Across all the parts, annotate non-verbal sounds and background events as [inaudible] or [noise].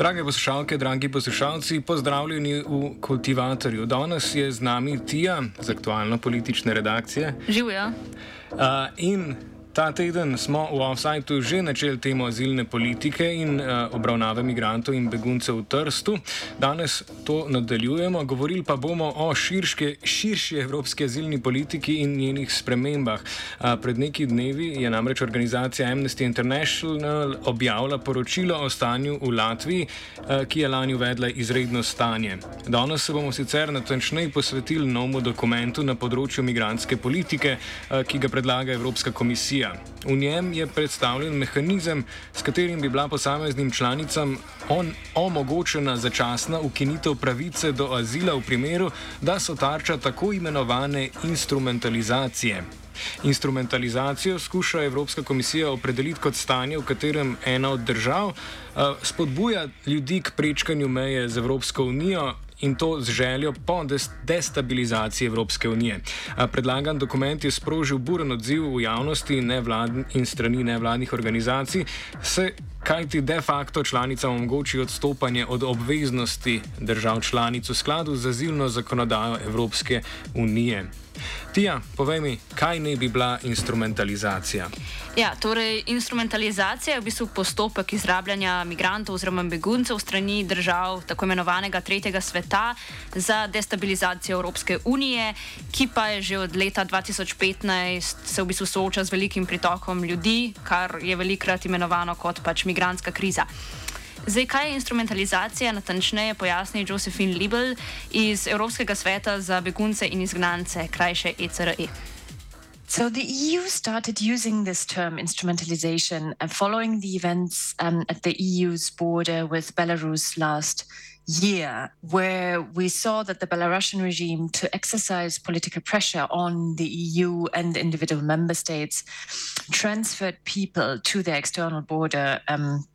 Drage poslušalke, dragi poslušalci, pozdravljeni v Kultivatorju. Danes je z nami Tija z aktualno politične redakcije. Živijo. Uh, in ta teden smo v Offsideu že načeli temo azilne politike in uh, obravnave migrantov in beguncev v Trstu. Danes to nadaljujemo, govorili pa bomo o širške, širši evropski azilni politiki in njenih spremembah. Uh, pred neki dnevi je namreč organizacija Amnesty International objavila poročilo o stanju v Latviji, uh, ki je lani uvedla izredno stanje. Danes se bomo sicer natančneje posvetili novemu dokumentu na področju migranske politike, uh, ki ga predlaga Evropska komisija. V njem je predstavljen mehanizem, s katerim bi bila posameznim članicam omogočena začasna ukinitev pravice do azila v primeru, da so tarča tako imenovane instrumentalizacije. Instrumentalizacijo skuša Evropska komisija opredeliti kot stanje, v katerem ena od držav uh, spodbuja ljudi k prečkanju meje z Evropsko unijo in to z željo po destabilizaciji Evropske unije. Predlagan dokument je sprožil buren odziv v javnosti in strani nevladnih organizacij, se kajti de facto članicam omogoči odstopanje od obveznosti držav članic v skladu z azilno zakonodajo Evropske unije. Tija, povej mi, kaj ne bi bila instrumentalizacija? Ja, torej, instrumentalizacija je v bistvu postopek izrabljanja migrantov oziroma beguncev strani držav tako imenovanega tretjega sveta za destabilizacijo Evropske unije, ki pa je že od leta 2015 se v bistvu sooča z velikim pritokom ljudi, kar je velikrat imenovano kot pač migranska kriza. Zdaj, kaj je instrumentalizacija, natančneje pojasni Josephine Libel iz Evropskega sveta za begunce in izgnance, krajše ECRE. So the EU started using this term instrumentalization uh, following the events um, at the EU's border with Belarus last year, where we saw that the Belarusian regime, to exercise political pressure on the EU and the individual member states, transferred people to their external border. Um,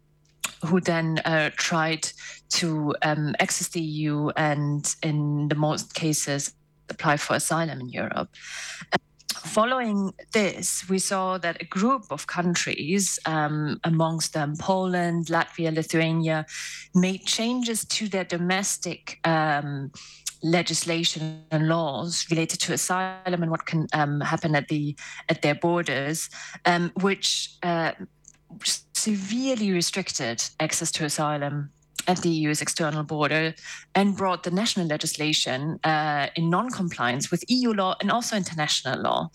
who then uh, tried to um, access the EU and, in the most cases, apply for asylum in Europe. Following this, we saw that a group of countries, um, amongst them Poland, Latvia, Lithuania, made changes to their domestic um, legislation and laws related to asylum and what can um, happen at the at their borders, um, which uh, severely restricted access to asylum at the EU's external border and brought the national legislation uh, in non compliance with EU law and also international law.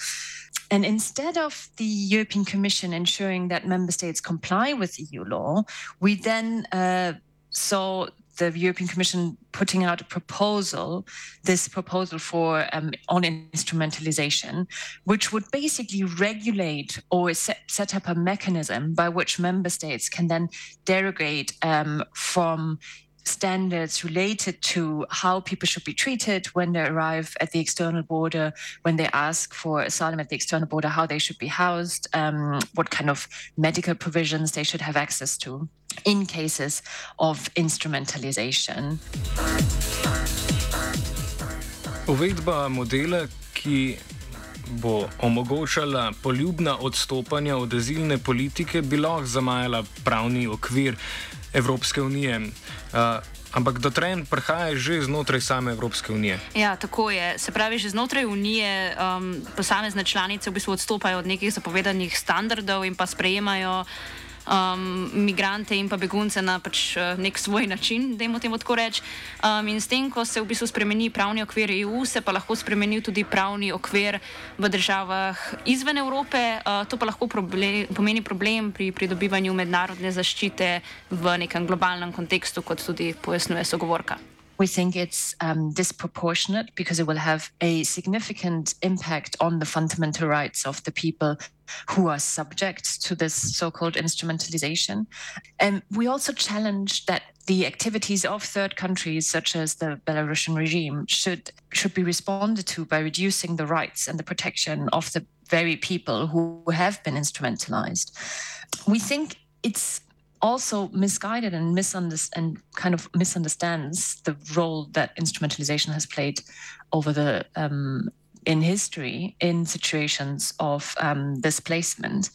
And instead of the European Commission ensuring that member states comply with EU law, we then uh, saw the European Commission putting out a proposal, this proposal for um, on instrumentalization, which would basically regulate or set, set, up a mechanism by which member states can then derogate um, from standards related to how people should be treated when they arrive at the external border, when they ask for asylum at the external border, how they should be housed, um, what kind of medical provisions they should have access to in cases of instrumentalization. Uvedba modela, ki bo omogočala poljubna odstopanja od azilne politike, bi lahko zamajala pravni okvir Evropske unije. Uh, Ampak do trend prihaja že znotraj same Evropske unije. Ja, tako je. Se pravi, že znotraj unije um, posamezne članice v bistvu odstopajo od nekih zapovedanih standardov in pa sprejemajo um, migrante in pa begunce na pač uh, nek svoj način, da jim temu tako reč. Um, in s tem, ko se v bistvu spremeni pravni okvir EU, se pa lahko spremeni tudi pravni okvir v državah izven Evrope. Uh, to pa lahko problem, pomeni problem pri pridobivanju mednarodne zaščite v nekem globalnem kontekstu, kot tudi pojasnjuje sogovorka. We think it's um, disproportionate because it will have a significant impact on the fundamental rights of the people who are subject to this so called instrumentalization. And we also challenge that the activities of third countries, such as the Belarusian regime, should, should be responded to by reducing the rights and the protection of the very people who have been instrumentalized. We think it's also misguided and misunderstands and kind of misunderstands the role that instrumentalization has played over the um, in history in situations of um, displacement.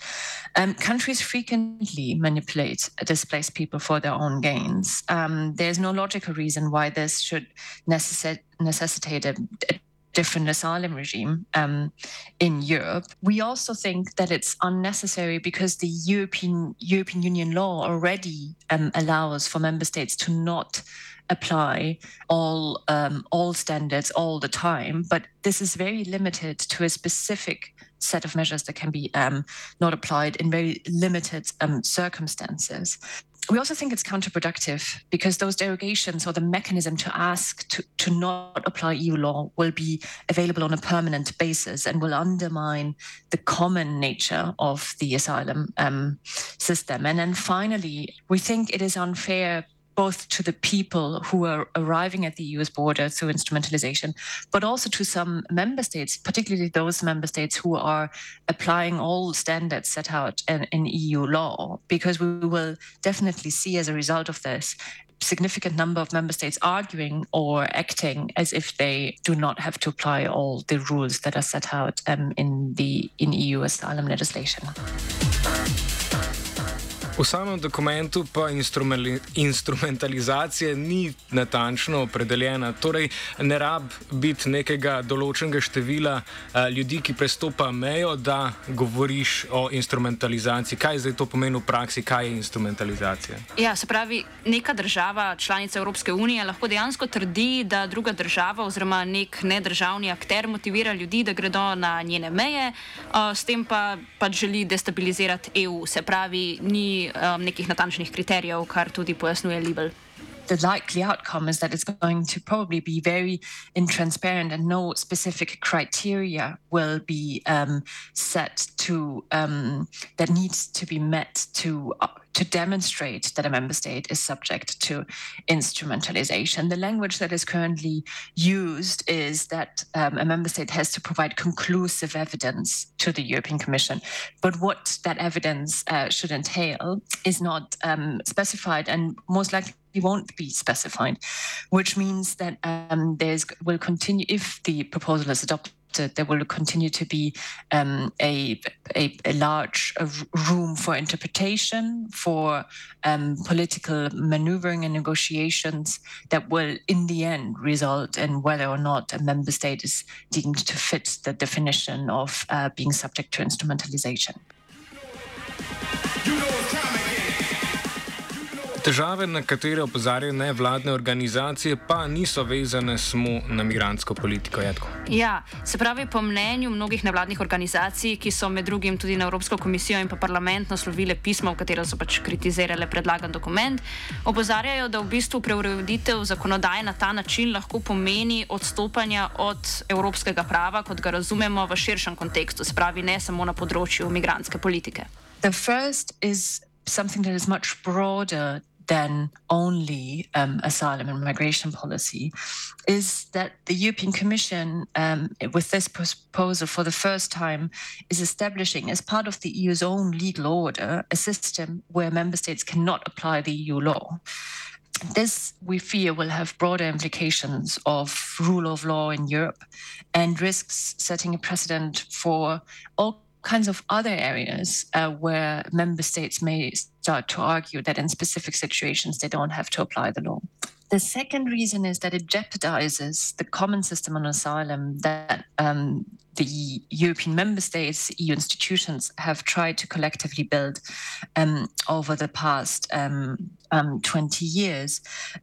Um, countries frequently manipulate displaced people for their own gains. Um, there's no logical reason why this should necessi- necessitate a, a different asylum regime um, in Europe. We also think that it's unnecessary because the European European Union law already um, allows for member states to not apply all um, all standards all the time, but this is very limited to a specific set of measures that can be um, not applied in very limited um, circumstances we also think it's counterproductive because those derogations or the mechanism to ask to, to not apply EU law will be available on a permanent basis and will undermine the common nature of the asylum um, system. And then finally, we think it is unfair both to the people who are arriving at the EU's border through instrumentalization, but also to some member states, particularly those member states who are applying all standards set out in, in EU law, because we will definitely see as a result of this significant number of member states arguing or acting as if they do not have to apply all the rules that are set out um, in the in EU asylum legislation. V samem dokumentu pa instrumentalizacija ni natančno opredeljena. Torej, ne rab biti nekega določenega števila a, ljudi, ki prestopa mejo, da govoriš o instrumentalizaciji. Kaj zdaj to pomeni v praksi, kaj je instrumentalizacija? Ja, se pravi, neka država, članica Evropske unije, lahko dejansko trdi, da druga država oziroma nek nedržavni akter motivira ljudi, da gredo na njene meje, a, s tem pa pač želi destabilizirati EU. Se pravi, ni um, nekih natančnih kriterijev, kar tudi pojasnjuje Libel. The likely outcome is that it's going to probably be very intransparent and no specific criteria will be um, set to um, that needs to be met to uh, to demonstrate that a member state is subject to instrumentalization. The language that is currently used is that um, a member state has to provide conclusive evidence to the European Commission. But what that evidence uh, should entail is not um, specified and most likely won't be specified, which means that um, there's will continue if the proposal is adopted. There will continue to be um, a, a, a, large room for interpretation, for um, political maneuvering and negotiations that will, in the end, result in whether or not a member state is deemed to fit the definition of uh, being subject to instrumentalization. You know Težave, na katere opozarjajo nevladne organizacije, pa niso vezane samo na migransko politiko. Jedko. Ja, se pravi, po mnenju mnogih nevladnih organizacij, ki so med drugim tudi na Evropsko komisijo in pa parlament naslovile pismo, v katero so pač kritizirale predlagan dokument, opozarjajo, da v bistvu preureditev zakonodaje na ta način lahko pomeni odstopanja od evropskega prava, kot ga razumemo v širšem kontekstu, se pravi, ne samo na področju migranske politike. Something that is much broader than only um, asylum and migration policy is that the European Commission, um, with this proposal for the first time, is establishing, as part of the EU's own legal order, a system where member states cannot apply the EU law. This, we fear, will have broader implications of rule of law in Europe and risks setting a precedent for all kinds of other areas uh, where member states may start to argue that in specific situations they don't have to apply the law. The second reason is that it jeopardizes the common system on asylum that um, the European member states, EU institutions have tried to collectively build um, over the past um, um, 20 years.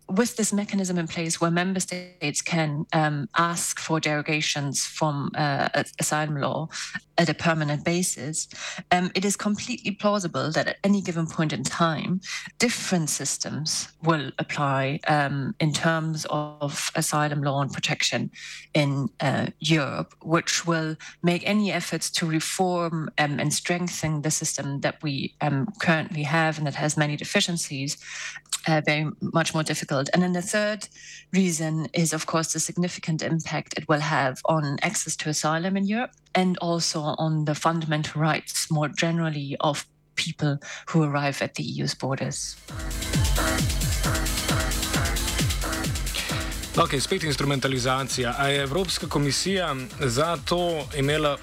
With this mechanism in place where member states can um, ask for derogations from uh, asylum law at a permanent basis, um, it is completely plausible that at any given point in time, different systems will apply um, in terms of asylum law and protection in uh, Europe, which will make any efforts to reform um, and strengthen the system that we um, currently have and that has many deficiencies uh, very much more difficult. And then the third reason is, of course, the significant impact it will have on access to asylum in Europe and also on the fundamental rights more generally of people who arrive at the EU's borders. Ok, spet instrumentalizacija. A je Evropska komisija za to imela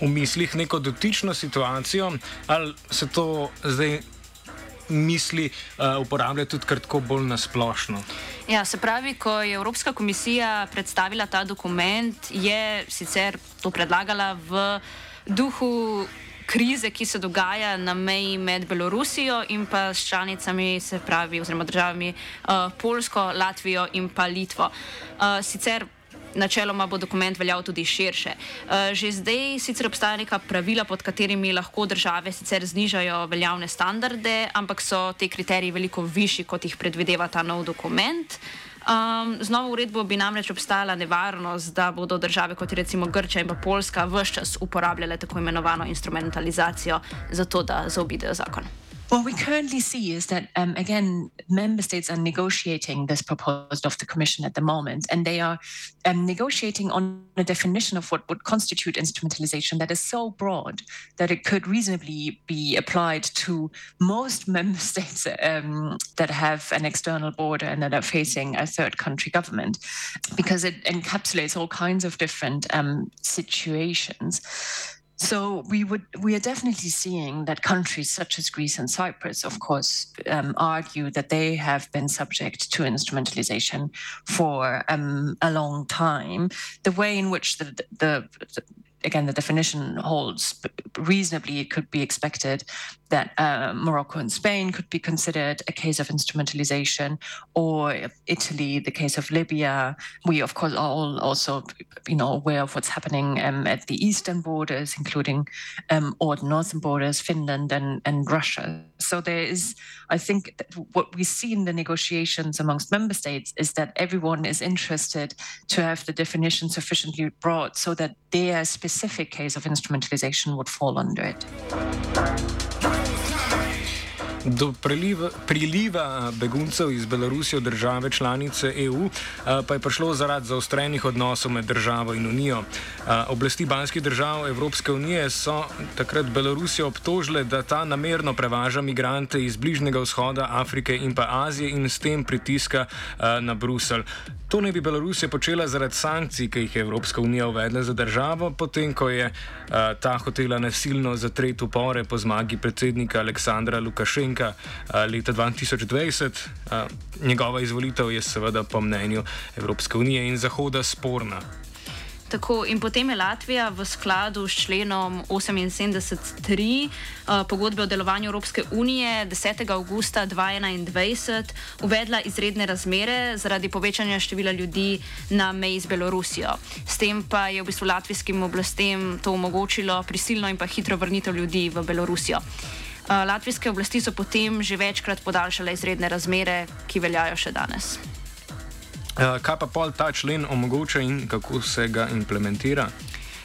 v mislih neko dotično situacijo, ali se to zdaj misli uh, uporablja tudi kratko bolj nasplošno. Ja, se pravi, ko je Evropska komisija predstavila ta dokument, je sicer to predlagala v duhu. Krize, ki se dogaja na meji med Belorusijo in pa s članicami, se pravi, oziroma državami uh, Polsko, Latvijo in pa Litvo. Uh, sicer načeloma bo dokument veljal tudi širše. Eh, že zdaj sicer obstaja neka pravila, pod katerimi lahko države sicer znižajo veljavne standarde, ampak so te kriteriji veliko višji, kot jih predvideva ta nov dokument. Um, z novo uredbo bi namreč obstajala nevarnost, da bodo države kot recimo Grča in Poljska vse čas uporabljale tako imenovano instrumentalizacijo, zato da zaobidejo zakon. What we currently see is that, um, again, member states are negotiating this proposal of the Commission at the moment, and they are um, negotiating on a definition of what would constitute instrumentalization that is so broad that it could reasonably be applied to most [laughs] member states um, that have an external border and that are facing a third country government, because it encapsulates all kinds of different um, situations. So we would we are definitely seeing that countries such as Greece and Cyprus, of course, um, argue that they have been subject to instrumentalization for um, a long time. The way in which the, the, the again, the definition holds reasonably, it could be expected that uh, Morocco and Spain could be considered a case of instrumentalization, or Italy, the case of Libya. We, of course, are all also, you know, aware of what's happening um, at the eastern borders, including um, or the northern borders, Finland and, and Russia. So there is, I think, what we see in the negotiations amongst member states is that everyone is interested to have the definition sufficiently broad so that their specific case of instrumentalization would fall under it. Do priliva, priliva beguncev iz Belorusije v države članice EU pa je prišlo zaradi zaostrenih odnosov med državo in Unijo. Oblasti banskih držav Evropske unije so takrat Belorusijo obtožile, da ta namerno prevaža migrante iz Bližnjega vzhoda, Afrike in pa Azije in s tem pritiska na Brusel. To ne bi Belorusija počela zaradi sankcij, ki jih je Evropska unija uvedla za državo, potem ko je ta hotela nasilno zatreti upore po zmagi predsednika Aleksandra Lukašenka uh, leta 2020. Uh, njegova izvolitev je seveda po mnenju Evropske unije in Zahoda sporna. Tako, in potem je Latvija v skladu s členom 78.3 uh, pogodbe o delovanju Evropske unije 10. augusta 2021 uvedla izredne razmere zaradi povečanja števila ljudi na meji z Belorusijo. S tem pa je v bistvu latvijskim oblastem to omogočilo prisilno in pa hitro vrnitev ljudi v Belorusijo. Uh, latvijske oblasti so potem že večkrat podaljšale izredne razmere, ki veljajo še danes. Eh, kaj pa pol ta člen omogoča in kako se ga implementira?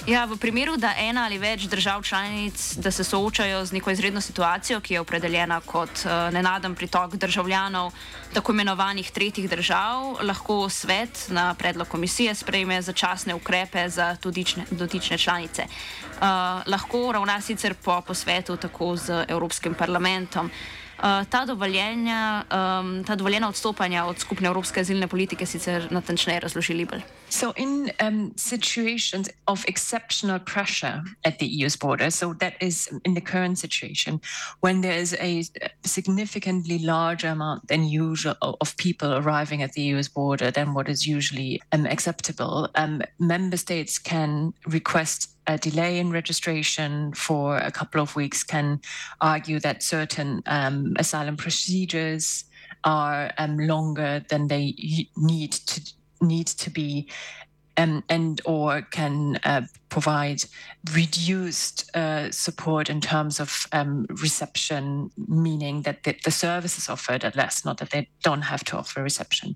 Ja, v primeru, da ena ali več držav članic se soočajo z neko izredno situacijo, ki je opredeljena kot uh, nenaden pritok državljanov tako imenovanih tretjih držav, lahko svet na predlog komisije sprejme začasne ukrepe za dotične, dotične članice. Uh, lahko ravna sicer po posvetu tako z Evropskim parlamentom. Eh, ta, dovoljenja, um, ta dovoljena odstopanja od skupne evropske azilne politike sicer natančneje razloži Libel. So, in um, situations of exceptional pressure at the EU's border, so that is in the current situation, when there is a significantly larger amount than usual of people arriving at the EU's border than what is usually um, acceptable, um, member states can request a delay in registration for a couple of weeks can argue that certain um, asylum procedures are um, longer than they need to need to be um, and or can uh, provide reduced uh, support in terms of um, reception, meaning that the, the, service is offered at less, not that they don't have to offer reception.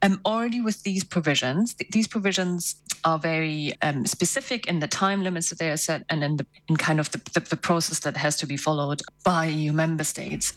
Um, already with these provisions, th- these provisions are very um, specific in the time limits that they are set and in, the, in kind of the, the, the process that has to be followed by EU member states.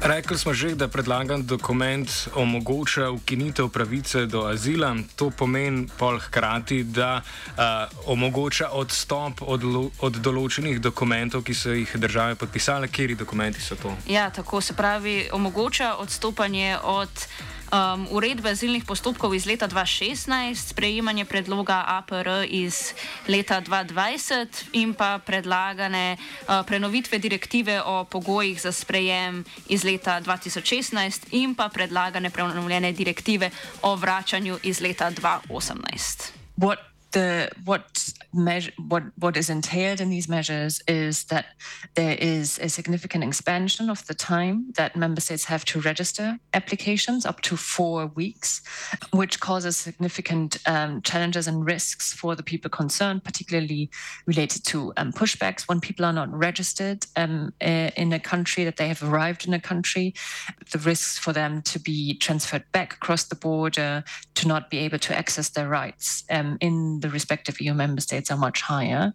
Rekli smo že, da predlagan dokument omogoča ukinitev pravice do azila. To pomeni pol hkrati, da uh, omogoča odstop od, od določenih dokumentov, ki so jih države podpisale. Kjeri dokumenti so to? Ja, tako se pravi, omogoča odstopanje od um, uredbe azilnih postopkov iz leta 2016, sprejemanje predloga APR iz leta 2020 in pa predlagane uh, prenovitve direktive o pogojih za sprejem iz leta 2016 in pa predlagane prenovljene direktive o vračanju iz leta 2018. What the what measure what what is entailed in these measures is that there is a significant expansion of the time that member states have to register applications up to four weeks, which causes significant um, challenges and risks for the people concerned, particularly related to um, pushbacks. When people are not registered um, in a country that they have arrived in a country, the risks for them to be transferred back across the border, to not be able to access their rights um, the respective EU member states are much higher.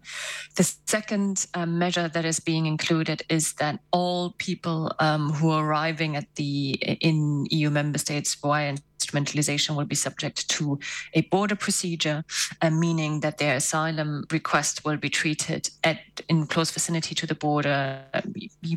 The second um, measure that is being included is that all people um, who are arriving at the in EU member states via instrumentalization will be subject to a border procedure, uh, meaning that their asylum request will be treated at in close vicinity to the border. Uh,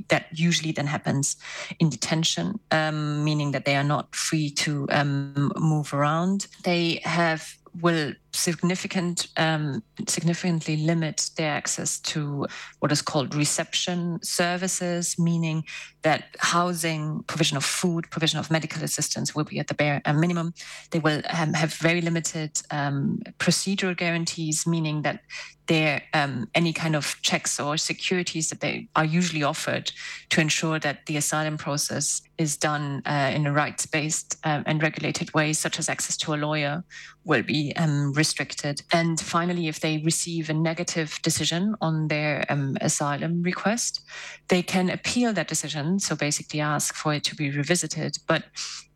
that usually then happens in detention, um, meaning that they are not free to um, move around. They have will significant um, significantly limit their access to what is called reception services, meaning that housing, provision of food, provision of medical assistance will be at the bare uh, minimum. They will um, have very limited um, procedural guarantees, meaning that there um, any kind of checks or securities that they are usually offered to ensure that the asylum process is done uh, in a rights-based um, and regulated way, such as access to a lawyer, will be um, restricted. And finally, if they receive a negative decision on their um, asylum request, they can appeal that decision. So basically, ask for it to be revisited. But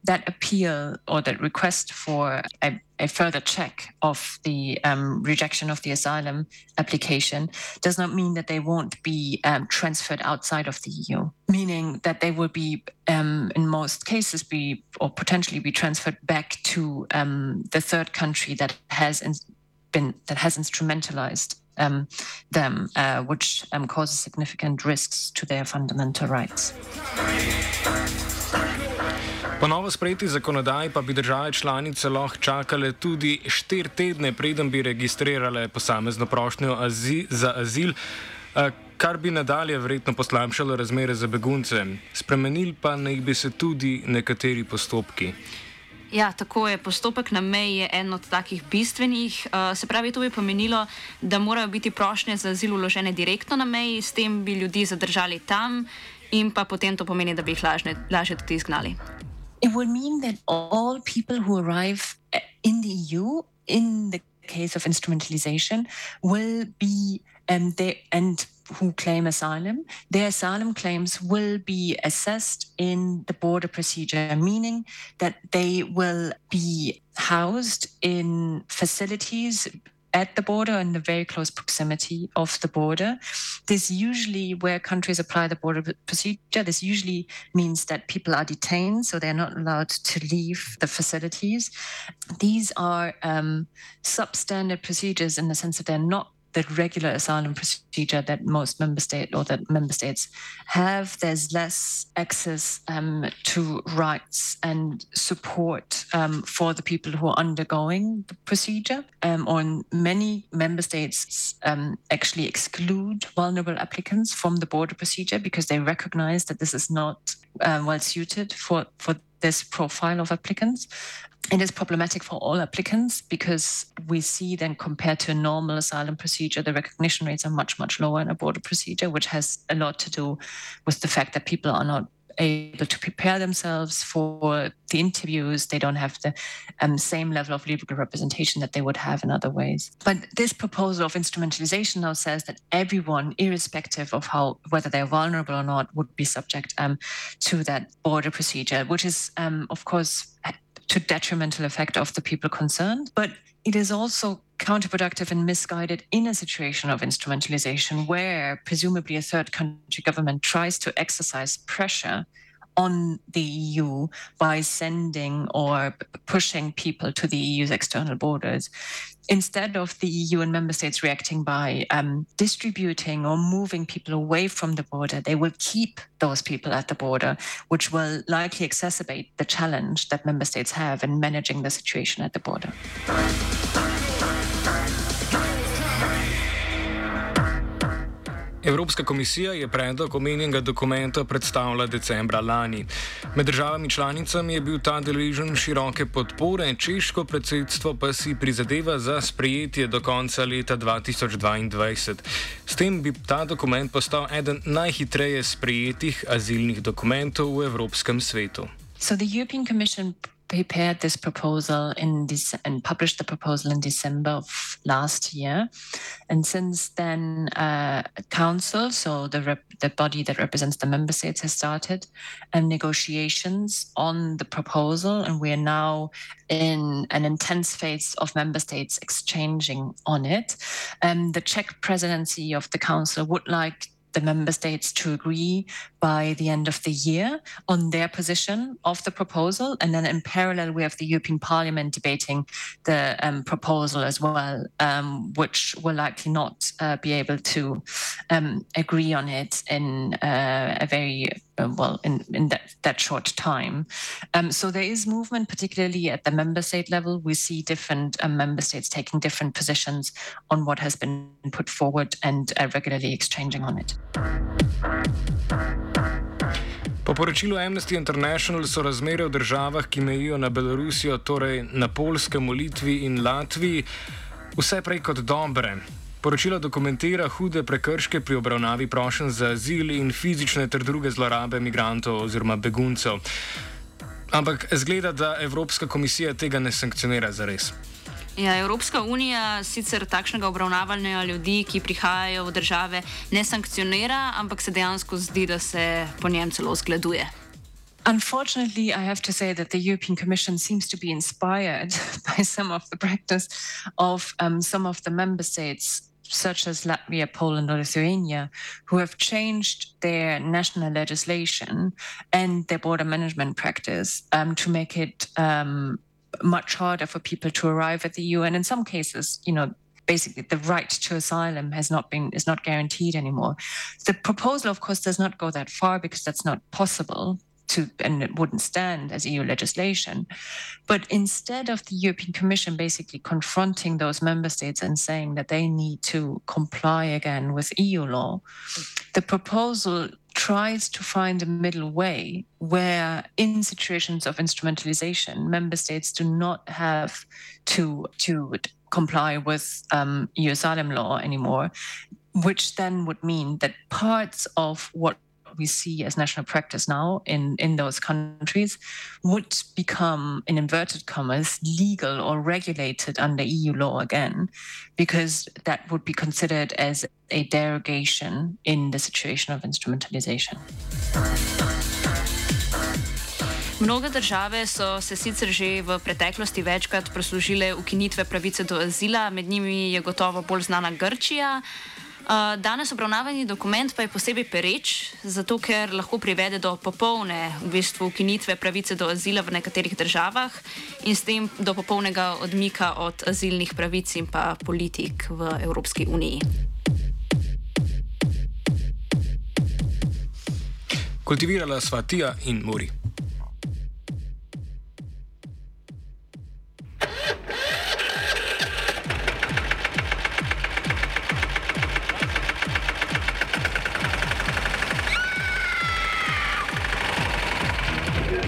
that appeal or that request for a, a further check of the um, rejection of the asylum application does not mean that they won't be um, transferred outside of the EU, meaning that they will be, um, in most cases, be or potentially be transferred back to um, the third country that has been that has instrumentalized um, them, uh, which um, causes significant risks to their fundamental rights. Po novo sprejeti zakonodaji pa bi države članice lahko čakale tudi štiri tedne, preden bi registrirale posamezno prošnjo azi, za azil, kar bi nadalje verjetno poslamšalo razmere za begunce. Spremenili pa naj bi se tudi nekateri postopki. Ja, tako je. Postopek na meji je en od takih bistvenih. Uh, se pravi, to bi pomenilo, da morajo biti prošnje za azil uložene direktno na meji, s tem bi ljudi zadržali tam, in pa potem to pomeni, da bi jih lažje tudi izgnali. It will mean that all people who arrive uh, in the EU, in the case of instrumentalization, will be um, they and who claim asylum, their asylum claims will be assessed in the border procedure, meaning that they will be housed in facilities at the border in the very close proximity of the border. This usually, where countries apply the border procedure, this usually means that people are detained, so they're not allowed to leave the facilities. These are um, substandard procedures in the sense that they're not the regular asylum procedure that most member state or that member states have. There's less access um, to rights and support um, for the people who are undergoing the procedure. Um, or many member states um, actually exclude vulnerable applicants from the border procedure because they recognize that this is not uh, well suited for for this profile of applicants. It is problematic for all applicants because we see then compared to a normal asylum procedure, the recognition rates are much, much lower in a border procedure, which has a lot to do with the fact that people are not able to prepare themselves for the interviews. They don't have the um, same level of legal representation that they would have in other ways. But this proposal of instrumentalization now says that everyone, irrespective of how whether they're vulnerable or not, would be subject um, to that border procedure, which is, um, of course, to detrimental effect of the people concerned. But it is also counterproductive and misguided in a situation of instrumentalization where presumably a third country government tries to exercise pressure on the EU by sending or pushing people to the EU's external borders. Instead of the EU and member states reacting by um, distributing or moving people away from the border, they will keep those people at the border, which will likely exacerbate the challenge that member states have in managing the situation at the border. Evropska komisija je predlog omenjenega dokumenta predstavila decembra lani. Med državami članicami je bil ta deležen široke podpore, češko predsedstvo pa si prizadeva za sprejetje do konca leta 2022. S tem bi ta dokument postal eden najhitreje sprejetih azilnih dokumentov v Evropskem svetu. So the European Commission prepared this proposal in this and published the proposal in December of last year, and since then, uh, Council, so the rep- the body that represents the member states, has started and negotiations on the proposal, and we are now in an intense phase of member states exchanging on it. And um, the Czech presidency of the Council would like the member states to agree by the end of the year on their position of the proposal. And then in parallel, we have the European Parliament debating the um, proposal as well, um, which will likely not uh, be able to um, agree on it in uh, a very uh, well in, in that, that short time. Um, so there is movement, particularly at the member state level. We see different um, member states taking different positions on what has been put forward and uh, regularly exchanging on it. Po poročilu Amnesty International so razmere v državah, ki mejijo na Belorusijo, torej na Polskem, Litvi in Latviji, vse prej kot dobre. Poročilo dokumentira hude prekrške pri obravnavi prošen za azil in fizične ter druge zlorabe imigrantov oziroma beguncev. Ampak zgleda, da Evropska komisija tega ne sankcionira za res. Ja, Evropska unija sicer takšnega obravnavanja ljudi, ki prihajajo v države, ne sankcionira, ampak se dejansko zdi, da se po njem celo zgleduje. Unfortunately, I have to say that the European Commission seems to be inspired [laughs] by some of the practice of um, some of the member states such as Latvia, Poland, or Lithuania, who have changed their national legislation and their border management practice um, to make it um, much harder for people to arrive at the EU. And in some cases, you know, basically the right to asylum has not been is not guaranteed anymore. The proposal, of course, does not go that far because that's not possible to and it wouldn't stand as EU legislation. But instead of the European Commission basically confronting those member states and saying that they need to comply again with EU law, the proposal tries to find a middle way where in situations of instrumentalization member states do not have to to comply with um, EU asylum law anymore which then would mean that parts of what we see as national practice now in, in those countries would become, in inverted commas, legal or regulated under EU law again, because that would be considered as a derogation in the situation of instrumentalization. Mnoge države so se sicer že v preteklosti večkrat proslužile ukinitve pravice do azila, med njimi je gotovo bolj znana Grčija. Danes obravnavani dokument pa je posebej pereč, zato ker lahko privede do popolne v bistvu ukinitve pravice do azila v nekaterih državah in s tem do popolnega odmika od azilnih pravic in pa politik v Evropski uniji. Kultivirala sva Tija in